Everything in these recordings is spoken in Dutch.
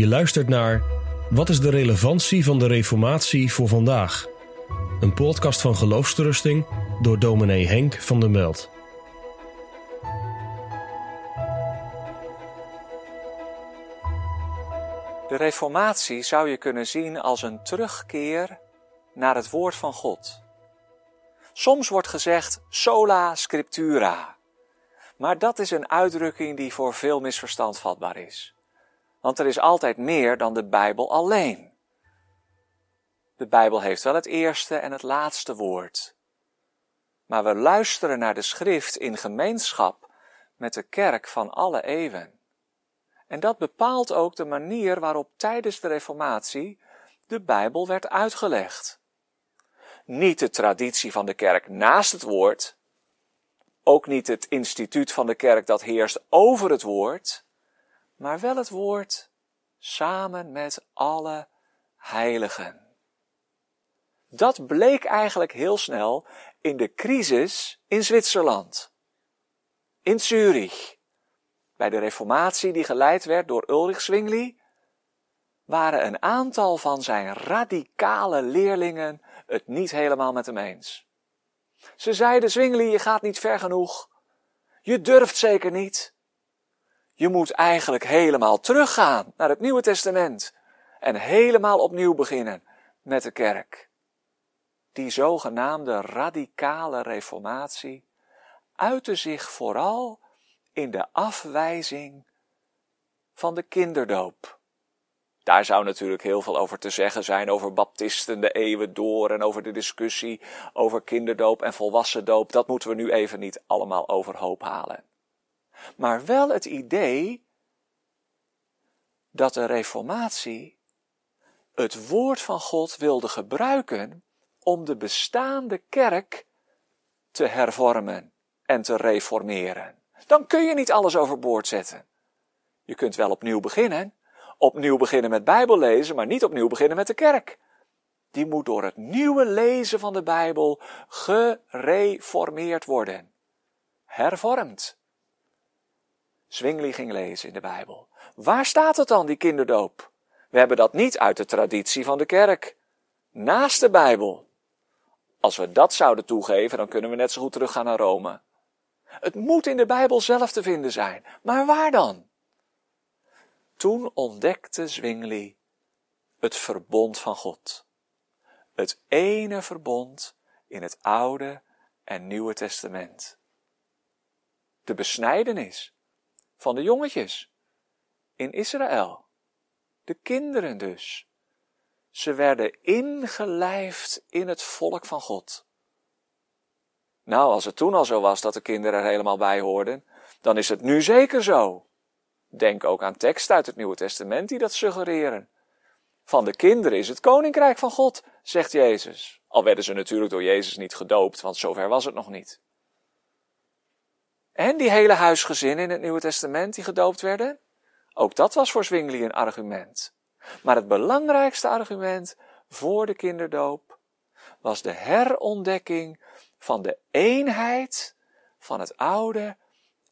Je luistert naar Wat is de relevantie van de Reformatie voor vandaag? Een podcast van Geloofsterusting door dominee Henk van der Meld. De Reformatie zou je kunnen zien als een terugkeer naar het woord van God. Soms wordt gezegd sola scriptura. Maar dat is een uitdrukking die voor veel misverstand vatbaar is. Want er is altijd meer dan de Bijbel alleen. De Bijbel heeft wel het eerste en het laatste woord. Maar we luisteren naar de schrift in gemeenschap met de kerk van alle eeuwen. En dat bepaalt ook de manier waarop tijdens de Reformatie de Bijbel werd uitgelegd. Niet de traditie van de kerk naast het woord, ook niet het instituut van de kerk dat heerst over het woord, maar wel het woord samen met alle heiligen. Dat bleek eigenlijk heel snel in de crisis in Zwitserland, in Zurich. Bij de reformatie die geleid werd door Ulrich Zwingli, waren een aantal van zijn radicale leerlingen het niet helemaal met hem eens. Ze zeiden, Zwingli, je gaat niet ver genoeg. Je durft zeker niet. Je moet eigenlijk helemaal teruggaan naar het Nieuwe Testament en helemaal opnieuw beginnen met de kerk. Die zogenaamde radicale reformatie uitte zich vooral in de afwijzing van de kinderdoop. Daar zou natuurlijk heel veel over te zeggen zijn over baptisten de eeuwen door en over de discussie over kinderdoop en volwassendoop. Dat moeten we nu even niet allemaal overhoop halen. Maar wel het idee dat de Reformatie het woord van God wilde gebruiken om de bestaande kerk te hervormen en te reformeren. Dan kun je niet alles overboord zetten. Je kunt wel opnieuw beginnen, opnieuw beginnen met Bijbel lezen, maar niet opnieuw beginnen met de kerk. Die moet door het nieuwe lezen van de Bijbel gereformeerd worden. Hervormd. Zwingli ging lezen in de Bijbel. Waar staat het dan, die kinderdoop? We hebben dat niet uit de traditie van de kerk. Naast de Bijbel. Als we dat zouden toegeven, dan kunnen we net zo goed teruggaan naar Rome. Het moet in de Bijbel zelf te vinden zijn. Maar waar dan? Toen ontdekte Zwingli het verbond van God. Het ene verbond in het Oude en Nieuwe Testament. De besnijdenis van de jongetjes in Israël. De kinderen dus. Ze werden ingelijfd in het volk van God. Nou, als het toen al zo was dat de kinderen er helemaal bij hoorden, dan is het nu zeker zo. Denk ook aan teksten uit het Nieuwe Testament die dat suggereren. Van de kinderen is het koninkrijk van God, zegt Jezus. Al werden ze natuurlijk door Jezus niet gedoopt, want zover was het nog niet. En die hele huisgezin in het Nieuwe Testament die gedoopt werden, ook dat was voor Zwingli een argument. Maar het belangrijkste argument voor de kinderdoop was de herontdekking van de eenheid van het Oude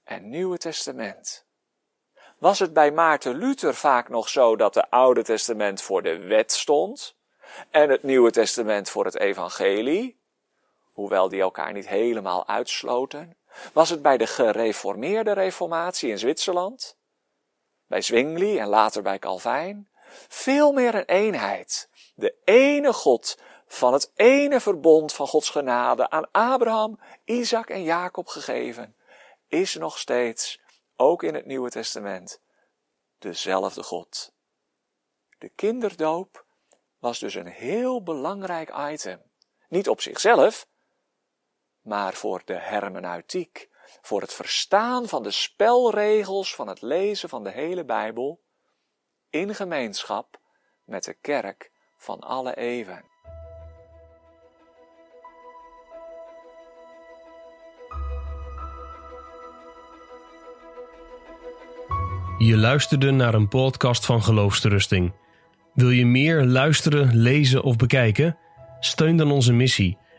en Nieuwe Testament. Was het bij Maarten Luther vaak nog zo dat het Oude Testament voor de wet stond en het Nieuwe Testament voor het Evangelie, hoewel die elkaar niet helemaal uitsloten? Was het bij de gereformeerde reformatie in Zwitserland, bij Zwingli en later bij Calvijn, veel meer een eenheid. De ene God van het ene verbond van Gods genade aan Abraham, Isaac en Jacob gegeven, is nog steeds, ook in het Nieuwe Testament, dezelfde God. De kinderdoop was dus een heel belangrijk item. Niet op zichzelf, maar voor de hermeneutiek, voor het verstaan van de spelregels van het lezen van de hele Bijbel, in gemeenschap met de kerk van alle eeuwen. Je luisterde naar een podcast van Geloofsterusting. Wil je meer luisteren, lezen of bekijken? Steun dan onze missie